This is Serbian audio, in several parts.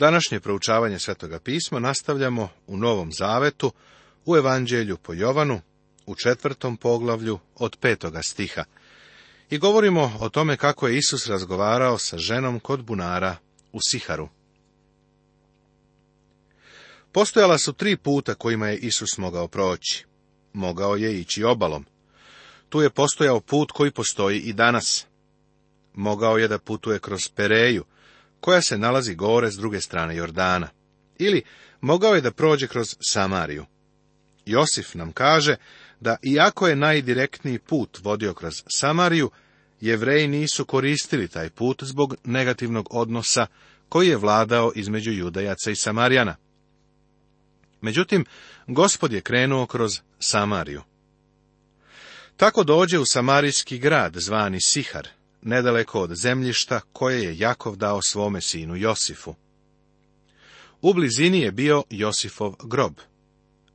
Današnje proučavanje Svetoga pisma nastavljamo u Novom Zavetu, u Evanđelju po Jovanu, u četvrtom poglavlju od petoga stiha. I govorimo o tome kako je Isus razgovarao sa ženom kod bunara u Siharu. Postojala su tri puta kojima je Isus mogao proći. Mogao je ići obalom. Tu je postojao put koji postoji i danas. Mogao je da putuje kroz Pereju, koja se nalazi gore s druge strane Jordana. Ili mogao je da prođe kroz Samariju. Josif nam kaže da iako je najdirektniji put vodio kroz Samariju, jevreji nisu koristili taj put zbog negativnog odnosa koji je vladao između judajaca i Samarijana. Međutim, gospod je krenuo kroz Samariju. Tako dođe u samarijski grad zvani Sihar, nedaleko od zemljišta koje je Jakov dao svome sinu Josifu. U blizini je bio Josifov grob.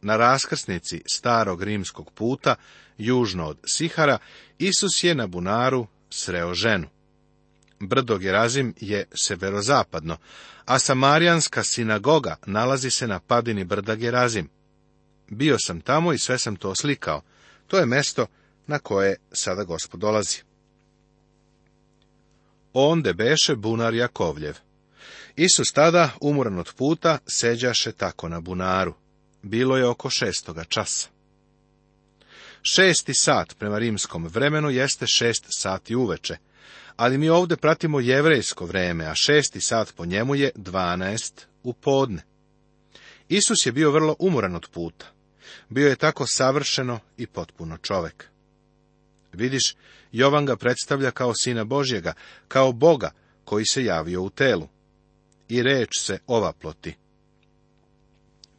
Na raskrsnici starog rimskog puta, južno od Sihara, Isus je na bunaru sreo ženu. Brdo Gerazim je severozapadno, a Samarijanska sinagoga nalazi se na padini brda Gerazim. Bio sam tamo i sve sam to slikao. To je mesto na koje sada gospod dolazi. Onde beše bunar Jakovljev. Isus tada, umoran od puta, seđaše tako na bunaru. Bilo je oko šestoga časa. Šesti sat prema rimskom vremenu jeste šest sati uveče, ali mi ovde pratimo jevrejsko vreme, a šesti sat po njemu je dvanaest u podne. Isus je bio vrlo umoran od puta. Bio je tako savršeno i potpuno čovek. Vidiš, Jovan ga predstavlja kao sina Božjega, kao Boga koji se javio u telu. I reč se ovaploti.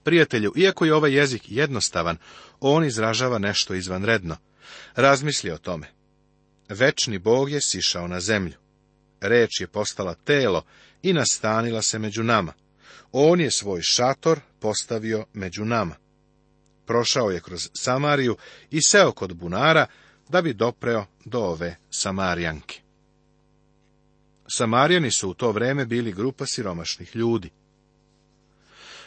Prijatelju, iako je ovaj jezik jednostavan, on izražava nešto izvanredno. Razmisli o tome. Večni Bog je sišao na zemlju. Reč je postala telo i nastanila se među nama. On je svoj šator postavio među nama. Prošao je kroz Samariju i seo kod bunara, da bi dopreo do ove Samarijanke. Samarijani su u to vreme bili grupa siromašnih ljudi.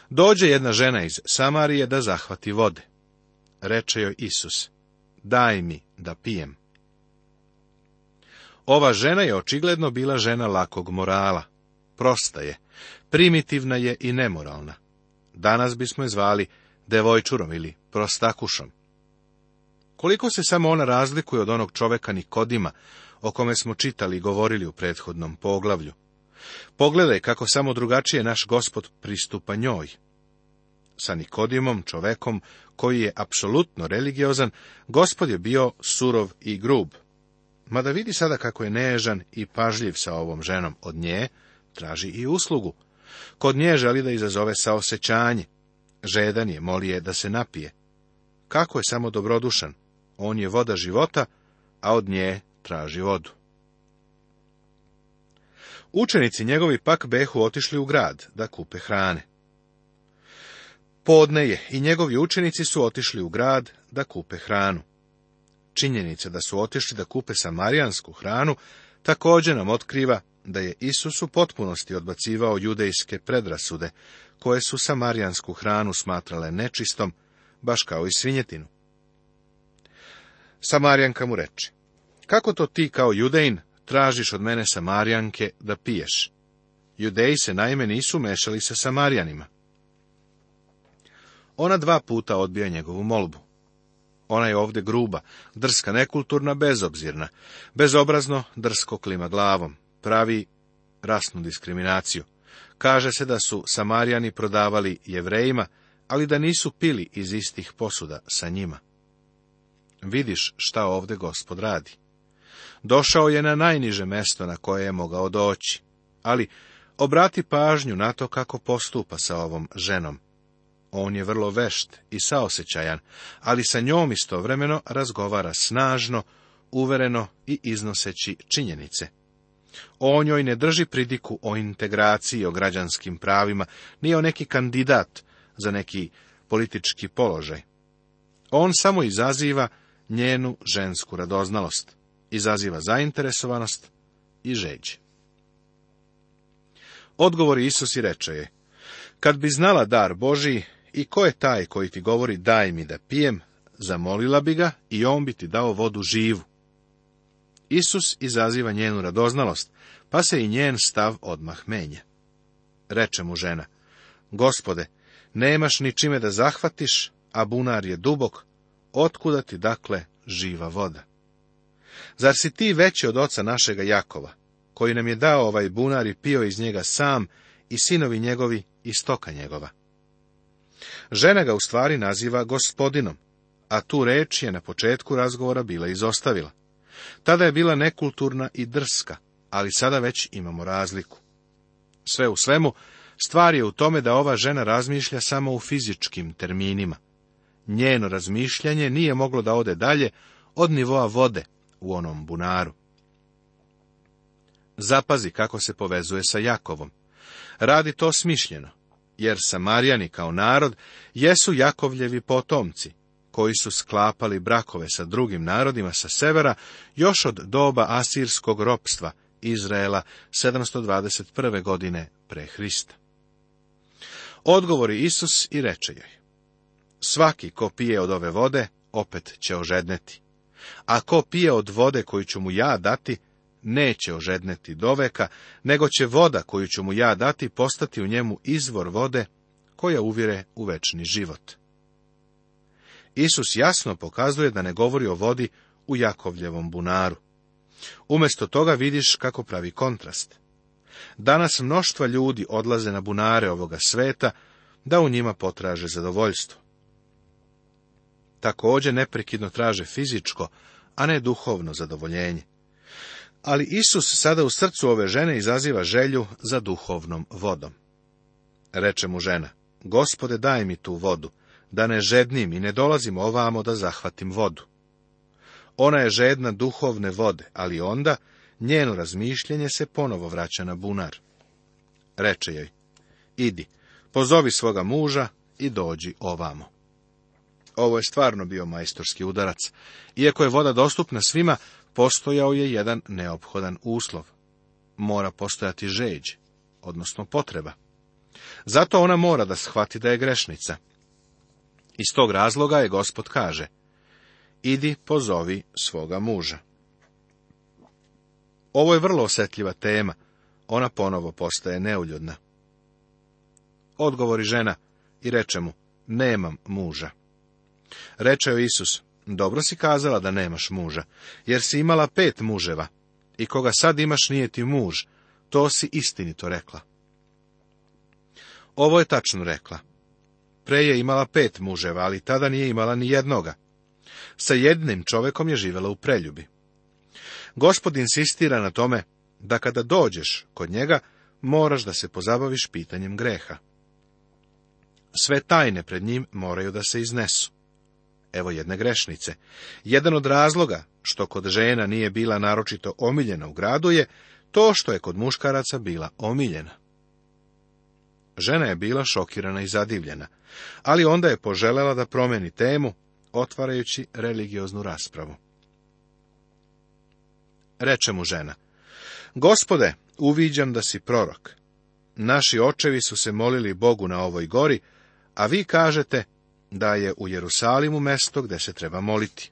Dođe jedna žena iz Samarije da zahvati vode. Reče joj Isus, daj mi da pijem. Ova žena je očigledno bila žena lakog morala. Prosta je, primitivna je i nemoralna. Danas bismo je zvali devojčurom ili prostakušom. Koliko se samo ona razlikuje od onog čoveka Nikodima, o kome smo čitali i govorili u prethodnom poglavlju. Pogledaj kako samo drugačije naš gospod pristupa njoj. Sa Nikodimom, čovekom koji je apsolutno religiozan, gospod je bio surov i grub. Mada vidi sada kako je nežan i pažljiv sa ovom ženom, od nje traži i uslugu. Kod nje želi da izazove saosećanje. Žedan je, moli je da se napije. Kako je samo dobrodušan. On je voda života, a od nje traži vodu. Učenici njegovi pak behu otišli u grad da kupe hrane. Podne je i njegovi učenici su otišli u grad da kupe hranu. Činjenica da su otišli da kupe samarijansku hranu također nam otkriva da je Isus u potpunosti odbacivao judejske predrasude, koje su samarijansku hranu smatrale nečistom, baš kao i svinjetinu. Samarijanka mu reče, kako to ti kao judejn tražiš od mene Samarijanke da piješ? Judeji se naime nisu mešali sa Samarijanima. Ona dva puta odbija njegovu molbu. Ona je ovdje gruba, drska, nekulturna, bezobzirna, bezobrazno drsko klima glavom, pravi rasnu diskriminaciju. Kaže se da su Samarijani prodavali jevrejima, ali da nisu pili iz istih posuda sa njima vidiš šta ovde gospod radi. Došao je na najniže mesto na koje je mogao doći, ali obrati pažnju na to kako postupa sa ovom ženom. On je vrlo vešt i saosećajan, ali sa njom istovremeno razgovara snažno, uvereno i iznoseći činjenice. On njoj ne drži pridiku o integraciji, o građanskim pravima, nije o neki kandidat za neki politički položaj. On samo izaziva njenu žensku radoznalost, izaziva zainteresovanost i žeđ. Odgovori Isus i reče je, kad bi znala dar Boži i ko je taj koji ti govori daj mi da pijem, zamolila bi ga i on bi ti dao vodu živu. Isus izaziva njenu radoznalost, pa se i njen stav odmah menja. Reče mu žena, gospode, nemaš ni čime da zahvatiš, a bunar je dubok, otkuda ti dakle živa voda? Zar si ti veći od oca našega Jakova, koji nam je dao ovaj bunar i pio iz njega sam i sinovi njegovi i stoka njegova? Žena ga u stvari naziva gospodinom, a tu reč je na početku razgovora bila izostavila. Tada je bila nekulturna i drska, ali sada već imamo razliku. Sve u svemu, stvar je u tome da ova žena razmišlja samo u fizičkim terminima njeno razmišljanje nije moglo da ode dalje od nivoa vode u onom bunaru. Zapazi kako se povezuje sa Jakovom. Radi to smišljeno, jer Samarijani kao narod jesu Jakovljevi potomci, koji su sklapali brakove sa drugim narodima sa severa još od doba asirskog ropstva Izraela 721. godine pre Hrista. Odgovori Isus i reče joj. Svaki ko pije od ove vode, opet će ožedneti. A ko pije od vode koju ću mu ja dati, neće ožedneti veka, nego će voda koju ću mu ja dati postati u njemu izvor vode koja uvire u večni život. Isus jasno pokazuje da ne govori o vodi u Jakovljevom bunaru. Umjesto toga vidiš kako pravi kontrast. Danas mnoštva ljudi odlaze na bunare ovoga sveta da u njima potraže zadovoljstvo također neprekidno traže fizičko, a ne duhovno zadovoljenje. Ali Isus sada u srcu ove žene izaziva želju za duhovnom vodom. Reče mu žena, gospode daj mi tu vodu, da ne žednim i ne dolazim ovamo da zahvatim vodu. Ona je žedna duhovne vode, ali onda njeno razmišljenje se ponovo vraća na bunar. Reče joj, idi, pozovi svoga muža i dođi ovamo. Ovo je stvarno bio majstorski udarac. Iako je voda dostupna svima, postojao je jedan neophodan uslov. Mora postojati žeđ, odnosno potreba. Zato ona mora da shvati da je grešnica. Iz tog razloga je gospod kaže, idi pozovi svoga muža. Ovo je vrlo osjetljiva tema, ona ponovo postaje neuljudna. Odgovori žena i reče mu, nemam muža. Reče joj Isus, dobro si kazala da nemaš muža, jer si imala pet muževa i koga sad imaš nije ti muž, to si istinito rekla. Ovo je tačno rekla. Pre je imala pet muževa, ali tada nije imala ni jednoga. Sa jednim čovekom je živela u preljubi. Gospod insistira na tome da kada dođeš kod njega, moraš da se pozabaviš pitanjem greha. Sve tajne pred njim moraju da se iznesu. Evo jedne grešnice. Jedan od razloga što kod žena nije bila naročito omiljena u gradu je to što je kod muškaraca bila omiljena. Žena je bila šokirana i zadivljena, ali onda je poželela da promeni temu, otvarajući religioznu raspravu. Reče mu žena, gospode, uviđam da si prorok. Naši očevi su se molili Bogu na ovoj gori, a vi kažete, da je u Jerusalimu mesto gde se treba moliti.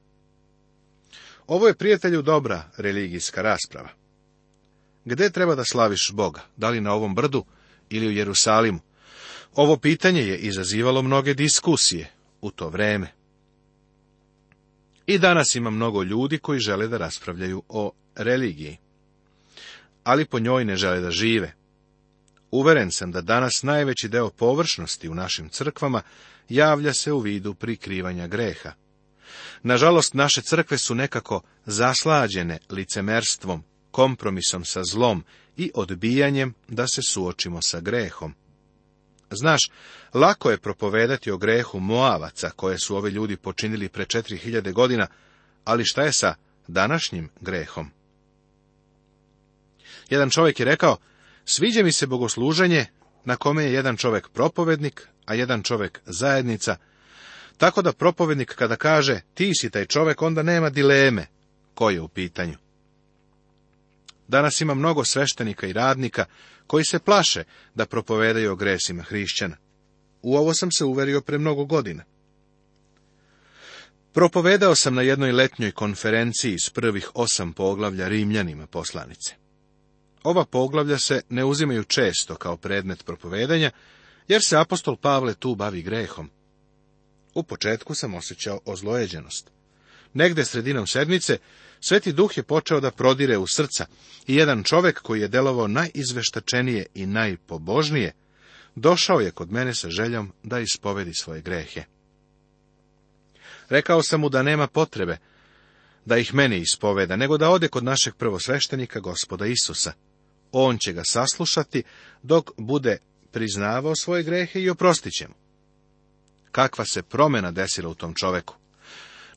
Ovo je prijatelju dobra religijska rasprava. Gde treba da slaviš Boga, da li na ovom brdu ili u Jerusalimu? Ovo pitanje je izazivalo mnoge diskusije u to vreme. I danas ima mnogo ljudi koji žele da raspravljaju o religiji, ali po njoj ne žele da žive. Uveren sam da danas najveći deo površnosti u našim crkvama javlja se u vidu prikrivanja greha. Nažalost, naše crkve su nekako zaslađene licemerstvom, kompromisom sa zlom i odbijanjem da se suočimo sa grehom. Znaš, lako je propovedati o grehu Moavaca koje su ovi ljudi počinili pre hiljade godina, ali šta je sa današnjim grehom? Jedan čovjek je rekao, Sviđa mi se bogosluženje na kome je jedan čovjek propovednik, a jedan čovjek zajednica, tako da propovednik kada kaže ti si taj čovjek, onda nema dileme ko je u pitanju. Danas ima mnogo sveštenika i radnika koji se plaše da propovedaju o gresima hrišćana. U ovo sam se uverio pre mnogo godina. Propovedao sam na jednoj letnjoj konferenciji iz prvih osam poglavlja Rimljanima poslanice. Ova poglavlja se ne uzimaju često kao predmet propovedanja, jer se apostol Pavle tu bavi grehom. U početku sam osjećao ozlojeđenost. Negde sredinom sedmice, Sveti Duh je počeo da prodire u srca i jedan čovek koji je delovao najizveštačenije i najpobožnije, došao je kod mene sa željom da ispovedi svoje grehe. Rekao sam mu da nema potrebe da ih meni ispoveda, nego da ode kod našeg prvosveštenika gospoda Isusa. On će ga saslušati dok bude priznavao svoje grehe i oprostit će mu. Kakva se promjena desila u tom čoveku?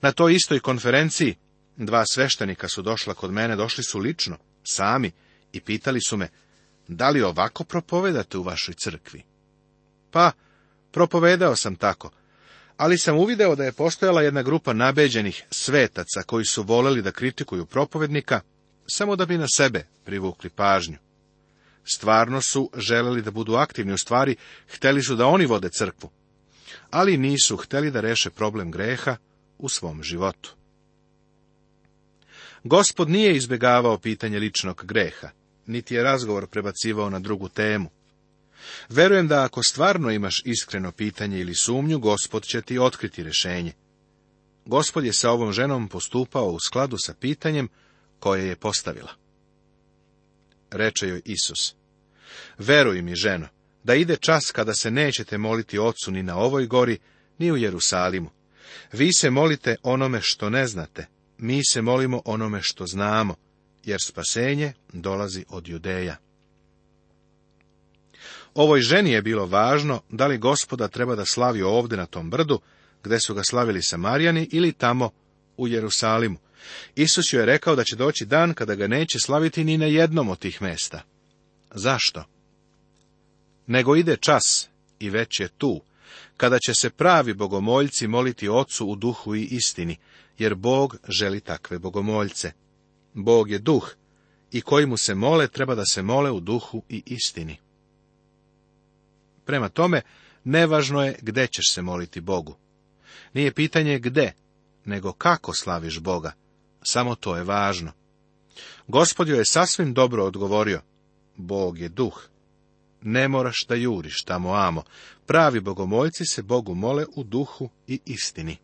Na toj istoj konferenciji dva sveštenika su došla kod mene, došli su lično, sami, i pitali su me, da li ovako propovedate u vašoj crkvi? Pa, propovedao sam tako, ali sam uvideo da je postojala jedna grupa nabeđenih svetaca koji su voleli da kritikuju propovednika samo da bi na sebe privukli pažnju. Stvarno su želeli da budu aktivni, u stvari hteli su da oni vode crkvu, ali nisu hteli da reše problem greha u svom životu. Gospod nije izbjegavao pitanje ličnog greha, niti je razgovor prebacivao na drugu temu. Verujem da ako stvarno imaš iskreno pitanje ili sumnju, Gospod će ti otkriti rješenje. Gospod je sa ovom ženom postupao u skladu sa pitanjem koje je postavila. Reče joj Isus, veruj mi, ženo, da ide čas kada se nećete moliti ocu ni na ovoj gori, ni u Jerusalimu. Vi se molite onome što ne znate, mi se molimo onome što znamo, jer spasenje dolazi od judeja. Ovoj ženi je bilo važno da li gospoda treba da slavi ovde na tom brdu, gde su ga slavili Samarijani, ili tamo u Jerusalimu, Isus joj je rekao da će doći dan kada ga neće slaviti ni na jednom od tih mesta. Zašto? Nego ide čas, i već je tu, kada će se pravi bogomoljci moliti Ocu u duhu i istini, jer Bog želi takve bogomoljce. Bog je duh, i koji mu se mole treba da se mole u duhu i istini. Prema tome, nevažno je gde ćeš se moliti Bogu. Nije pitanje gde, nego kako slaviš Boga. Samo to je važno. Gospod joj je sasvim dobro odgovorio. Bog je duh. Ne moraš da juriš tamo amo. Pravi bogomoljci se Bogu mole u duhu i istini.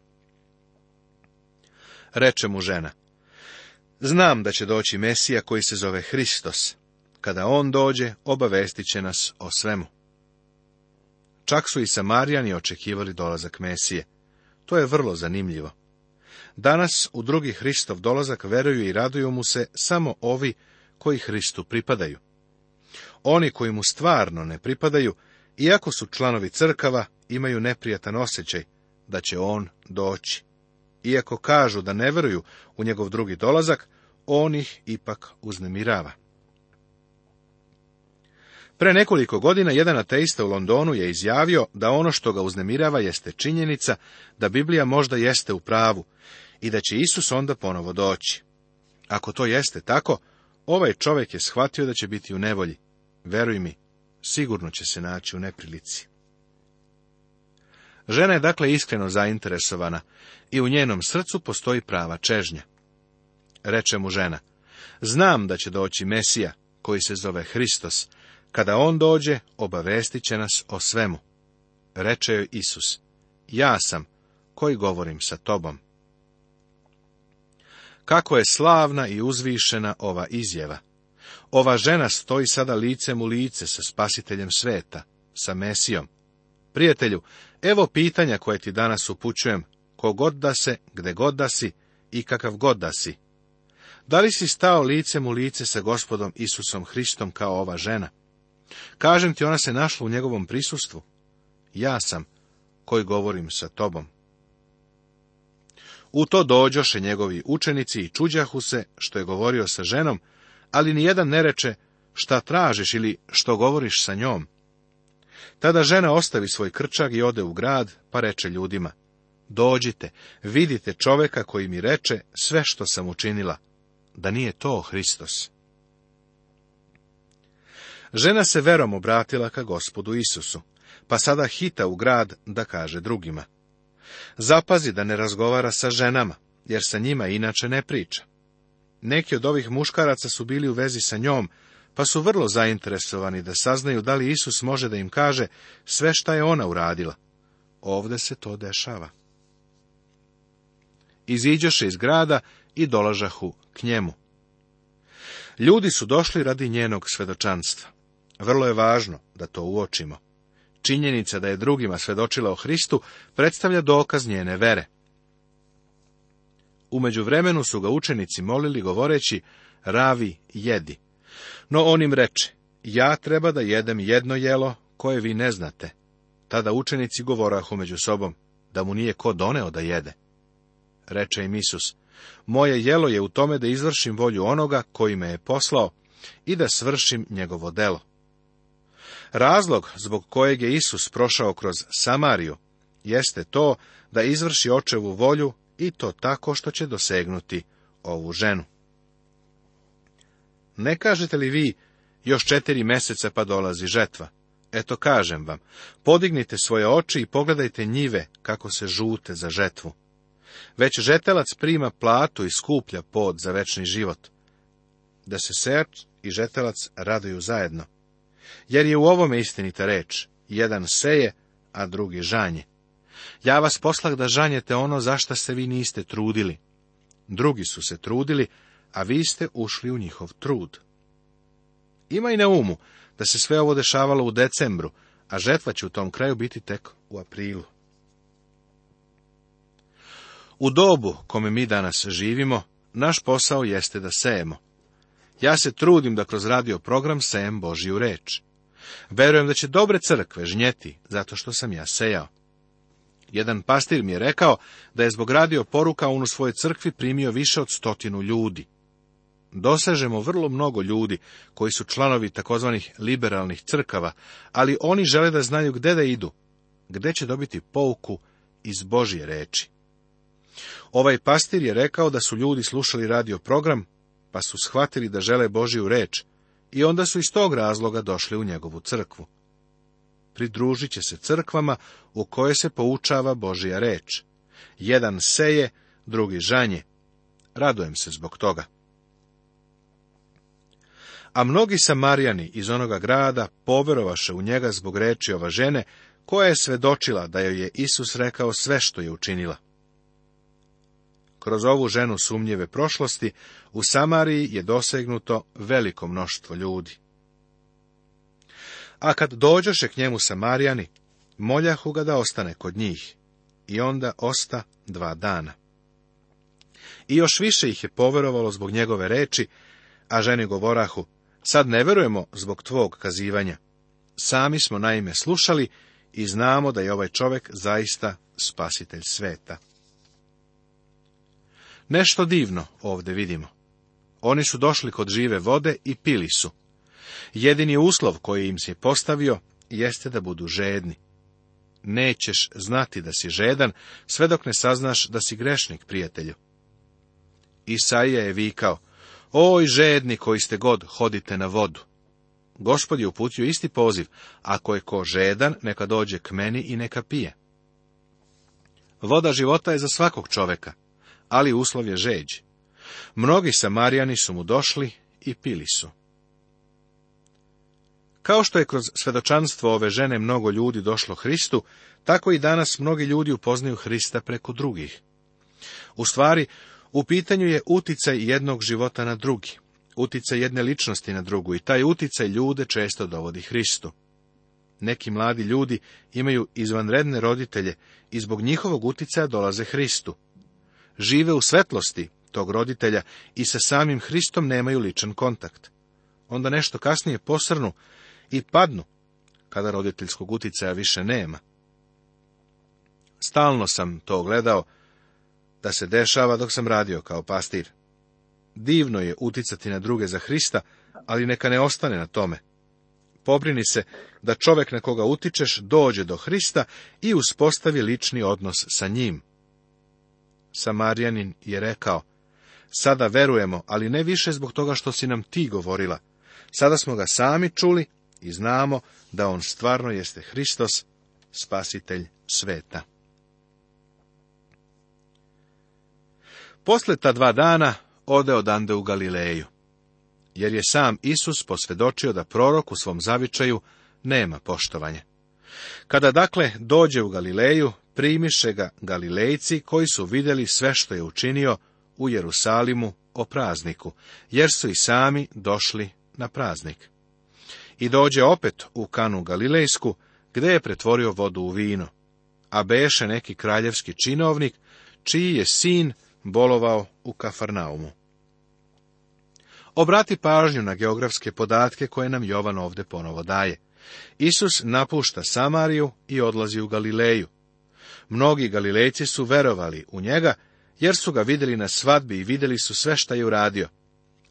Reče mu žena. Znam da će doći Mesija koji se zove Hristos. Kada on dođe, obavestit će nas o svemu. Čak su i Samarijani očekivali dolazak Mesije. To je vrlo zanimljivo. Danas u drugi Hristov dolazak veruju i raduju mu se samo ovi koji Hristu pripadaju. Oni koji mu stvarno ne pripadaju, iako su članovi crkava, imaju neprijatan osjećaj da će on doći. Iako kažu da ne veruju u njegov drugi dolazak, on ih ipak uznemirava. Pre nekoliko godina jedan ateista u Londonu je izjavio da ono što ga uznemirava jeste činjenica da Biblija možda jeste u pravu i da će Isus onda ponovo doći. Ako to jeste tako, ovaj čovjek je shvatio da će biti u nevolji. Veruj mi, sigurno će se naći u neprilici. Žena je dakle iskreno zainteresovana i u njenom srcu postoji prava čežnja. Reče mu žena, znam da će doći Mesija, koji se zove Hristos. Kada on dođe, obavestit će nas o svemu. Reče joj Isus, ja sam, koji govorim sa tobom. Kako je slavna i uzvišena ova izjava. Ova žena stoji sada licem u lice sa spasiteljem sveta, sa Mesijom. Prijatelju, evo pitanja koje ti danas upućujem, kogod da se, gde god da si i kakav god da si. Da li si stao licem u lice sa gospodom Isusom Hristom kao ova žena? Kažem ti, ona se našla u njegovom prisustvu. Ja sam, koji govorim sa tobom. U to dođoše njegovi učenici i čuđahu se, što je govorio sa ženom, ali nijedan ne reče, šta tražiš ili što govoriš sa njom. Tada žena ostavi svoj krčak i ode u grad, pa reče ljudima, dođite, vidite čoveka koji mi reče sve što sam učinila, da nije to Hristos. Žena se verom obratila ka gospodu Isusu, pa sada hita u grad da kaže drugima. Zapazi da ne razgovara sa ženama, jer sa njima inače ne priča. Neki od ovih muškaraca su bili u vezi sa njom, pa su vrlo zainteresovani da saznaju da li Isus može da im kaže sve šta je ona uradila. Ovde se to dešava. Iziđoše iz grada i dolažahu k njemu. Ljudi su došli radi njenog svedočanstva. Vrlo je važno da to uočimo. Činjenica da je drugima svedočila o Hristu predstavlja dokaz njene vere. Umeđu vremenu su ga učenici molili govoreći, ravi jedi. No on im reče, ja treba da jedem jedno jelo koje vi ne znate. Tada učenici govorahu među sobom, da mu nije ko doneo da jede. Reče im Isus, moje jelo je u tome da izvršim volju onoga koji me je poslao i da svršim njegovo delo. Razlog zbog kojeg je Isus prošao kroz Samariju jeste to da izvrši očevu volju i to tako što će dosegnuti ovu ženu. Ne kažete li vi, još četiri meseca pa dolazi žetva? Eto kažem vam, podignite svoje oči i pogledajte njive kako se žute za žetvu. Već žetelac prima platu i skuplja pod za večni život. Da se seč i žetelac raduju zajedno jer je u ovome istinita reč, jedan seje, a drugi žanje. Ja vas poslah da žanjete ono zašto se vi niste trudili. Drugi su se trudili, a vi ste ušli u njihov trud. Ima i na umu da se sve ovo dešavalo u decembru, a žetva će u tom kraju biti tek u aprilu. U dobu kome mi danas živimo, naš posao jeste da sejemo, ja se trudim da kroz radio program sejem Božiju reč. Verujem da će dobre crkve žnjeti, zato što sam ja sejao. Jedan pastir mi je rekao da je zbog radio poruka on u svojoj crkvi primio više od stotinu ljudi. Dosežemo vrlo mnogo ljudi koji su članovi takozvanih liberalnih crkava, ali oni žele da znaju gde da idu, gde će dobiti pouku iz Božje reči. Ovaj pastir je rekao da su ljudi slušali radio program pa su shvatili da žele Božiju reč i onda su iz tog razloga došli u njegovu crkvu. Pridružit će se crkvama u koje se poučava Božija reč. Jedan seje, drugi žanje. Radujem se zbog toga. A mnogi Samarijani iz onoga grada poverovaše u njega zbog reči ova žene, koja je svedočila da joj je Isus rekao sve što je učinila. Kroz ovu ženu sumnjive prošlosti u Samariji je dosegnuto veliko mnoštvo ljudi. A kad dođoše k njemu Samarijani, moljahu ga da ostane kod njih, i onda osta dva dana. I još više ih je poverovalo zbog njegove reči, a ženi govorahu, sad ne verujemo zbog tvog kazivanja. Sami smo naime slušali i znamo da je ovaj čovjek zaista spasitelj sveta. Nešto divno ovdje vidimo. Oni su došli kod žive vode i pili su. Jedini uslov koji im se postavio jeste da budu žedni. Nećeš znati da si žedan, sve dok ne saznaš da si grešnik, prijatelju. Isaija je vikao, oj žedni koji ste god hodite na vodu. Gospod je uputio isti poziv, ako je ko žedan, neka dođe k meni i neka pije. Voda života je za svakog čoveka ali uslov je žeđ. Mnogi Samarijani su mu došli i pili su. Kao što je kroz svedočanstvo ove žene mnogo ljudi došlo Hristu, tako i danas mnogi ljudi upoznaju Hrista preko drugih. U stvari, u pitanju je uticaj jednog života na drugi, uticaj jedne ličnosti na drugu i taj uticaj ljude često dovodi Hristu. Neki mladi ljudi imaju izvanredne roditelje i zbog njihovog uticaja dolaze Hristu žive u svetlosti tog roditelja i sa samim Hristom nemaju ličan kontakt. Onda nešto kasnije posrnu i padnu, kada roditeljskog uticaja više nema. Stalno sam to gledao, da se dešava dok sam radio kao pastir. Divno je uticati na druge za Hrista, ali neka ne ostane na tome. Pobrini se da čovek na koga utičeš dođe do Hrista i uspostavi lični odnos sa njim. Samarijanin je rekao, sada verujemo, ali ne više zbog toga što si nam ti govorila. Sada smo ga sami čuli i znamo da on stvarno jeste Hristos, spasitelj sveta. Posle ta dva dana ode odande u Galileju, jer je sam Isus posvjedočio da prorok u svom zavičaju nema poštovanje. Kada dakle dođe u Galileju, primiše ga Galilejci koji su vidjeli sve što je učinio u Jerusalimu o prazniku, jer su i sami došli na praznik. I dođe opet u kanu Galilejsku, gdje je pretvorio vodu u vino, a beše neki kraljevski činovnik, čiji je sin bolovao u Kafarnaumu. Obrati pažnju na geografske podatke koje nam Jovan ovdje ponovo daje. Isus napušta Samariju i odlazi u Galileju, Mnogi Galilejci su verovali u njega, jer su ga vidjeli na svadbi i vidjeli su sve šta je uradio.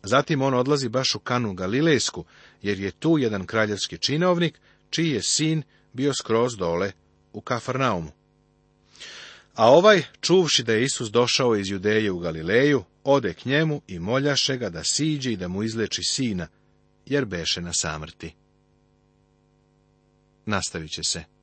Zatim on odlazi baš u kanu Galilejsku, jer je tu jedan kraljevski činovnik, čiji je sin bio skroz dole u Kafarnaumu. A ovaj, čuvši da je Isus došao iz Judeje u Galileju, ode k njemu i moljaše ga da siđe i da mu izleči sina, jer beše na samrti. Nastavit će se.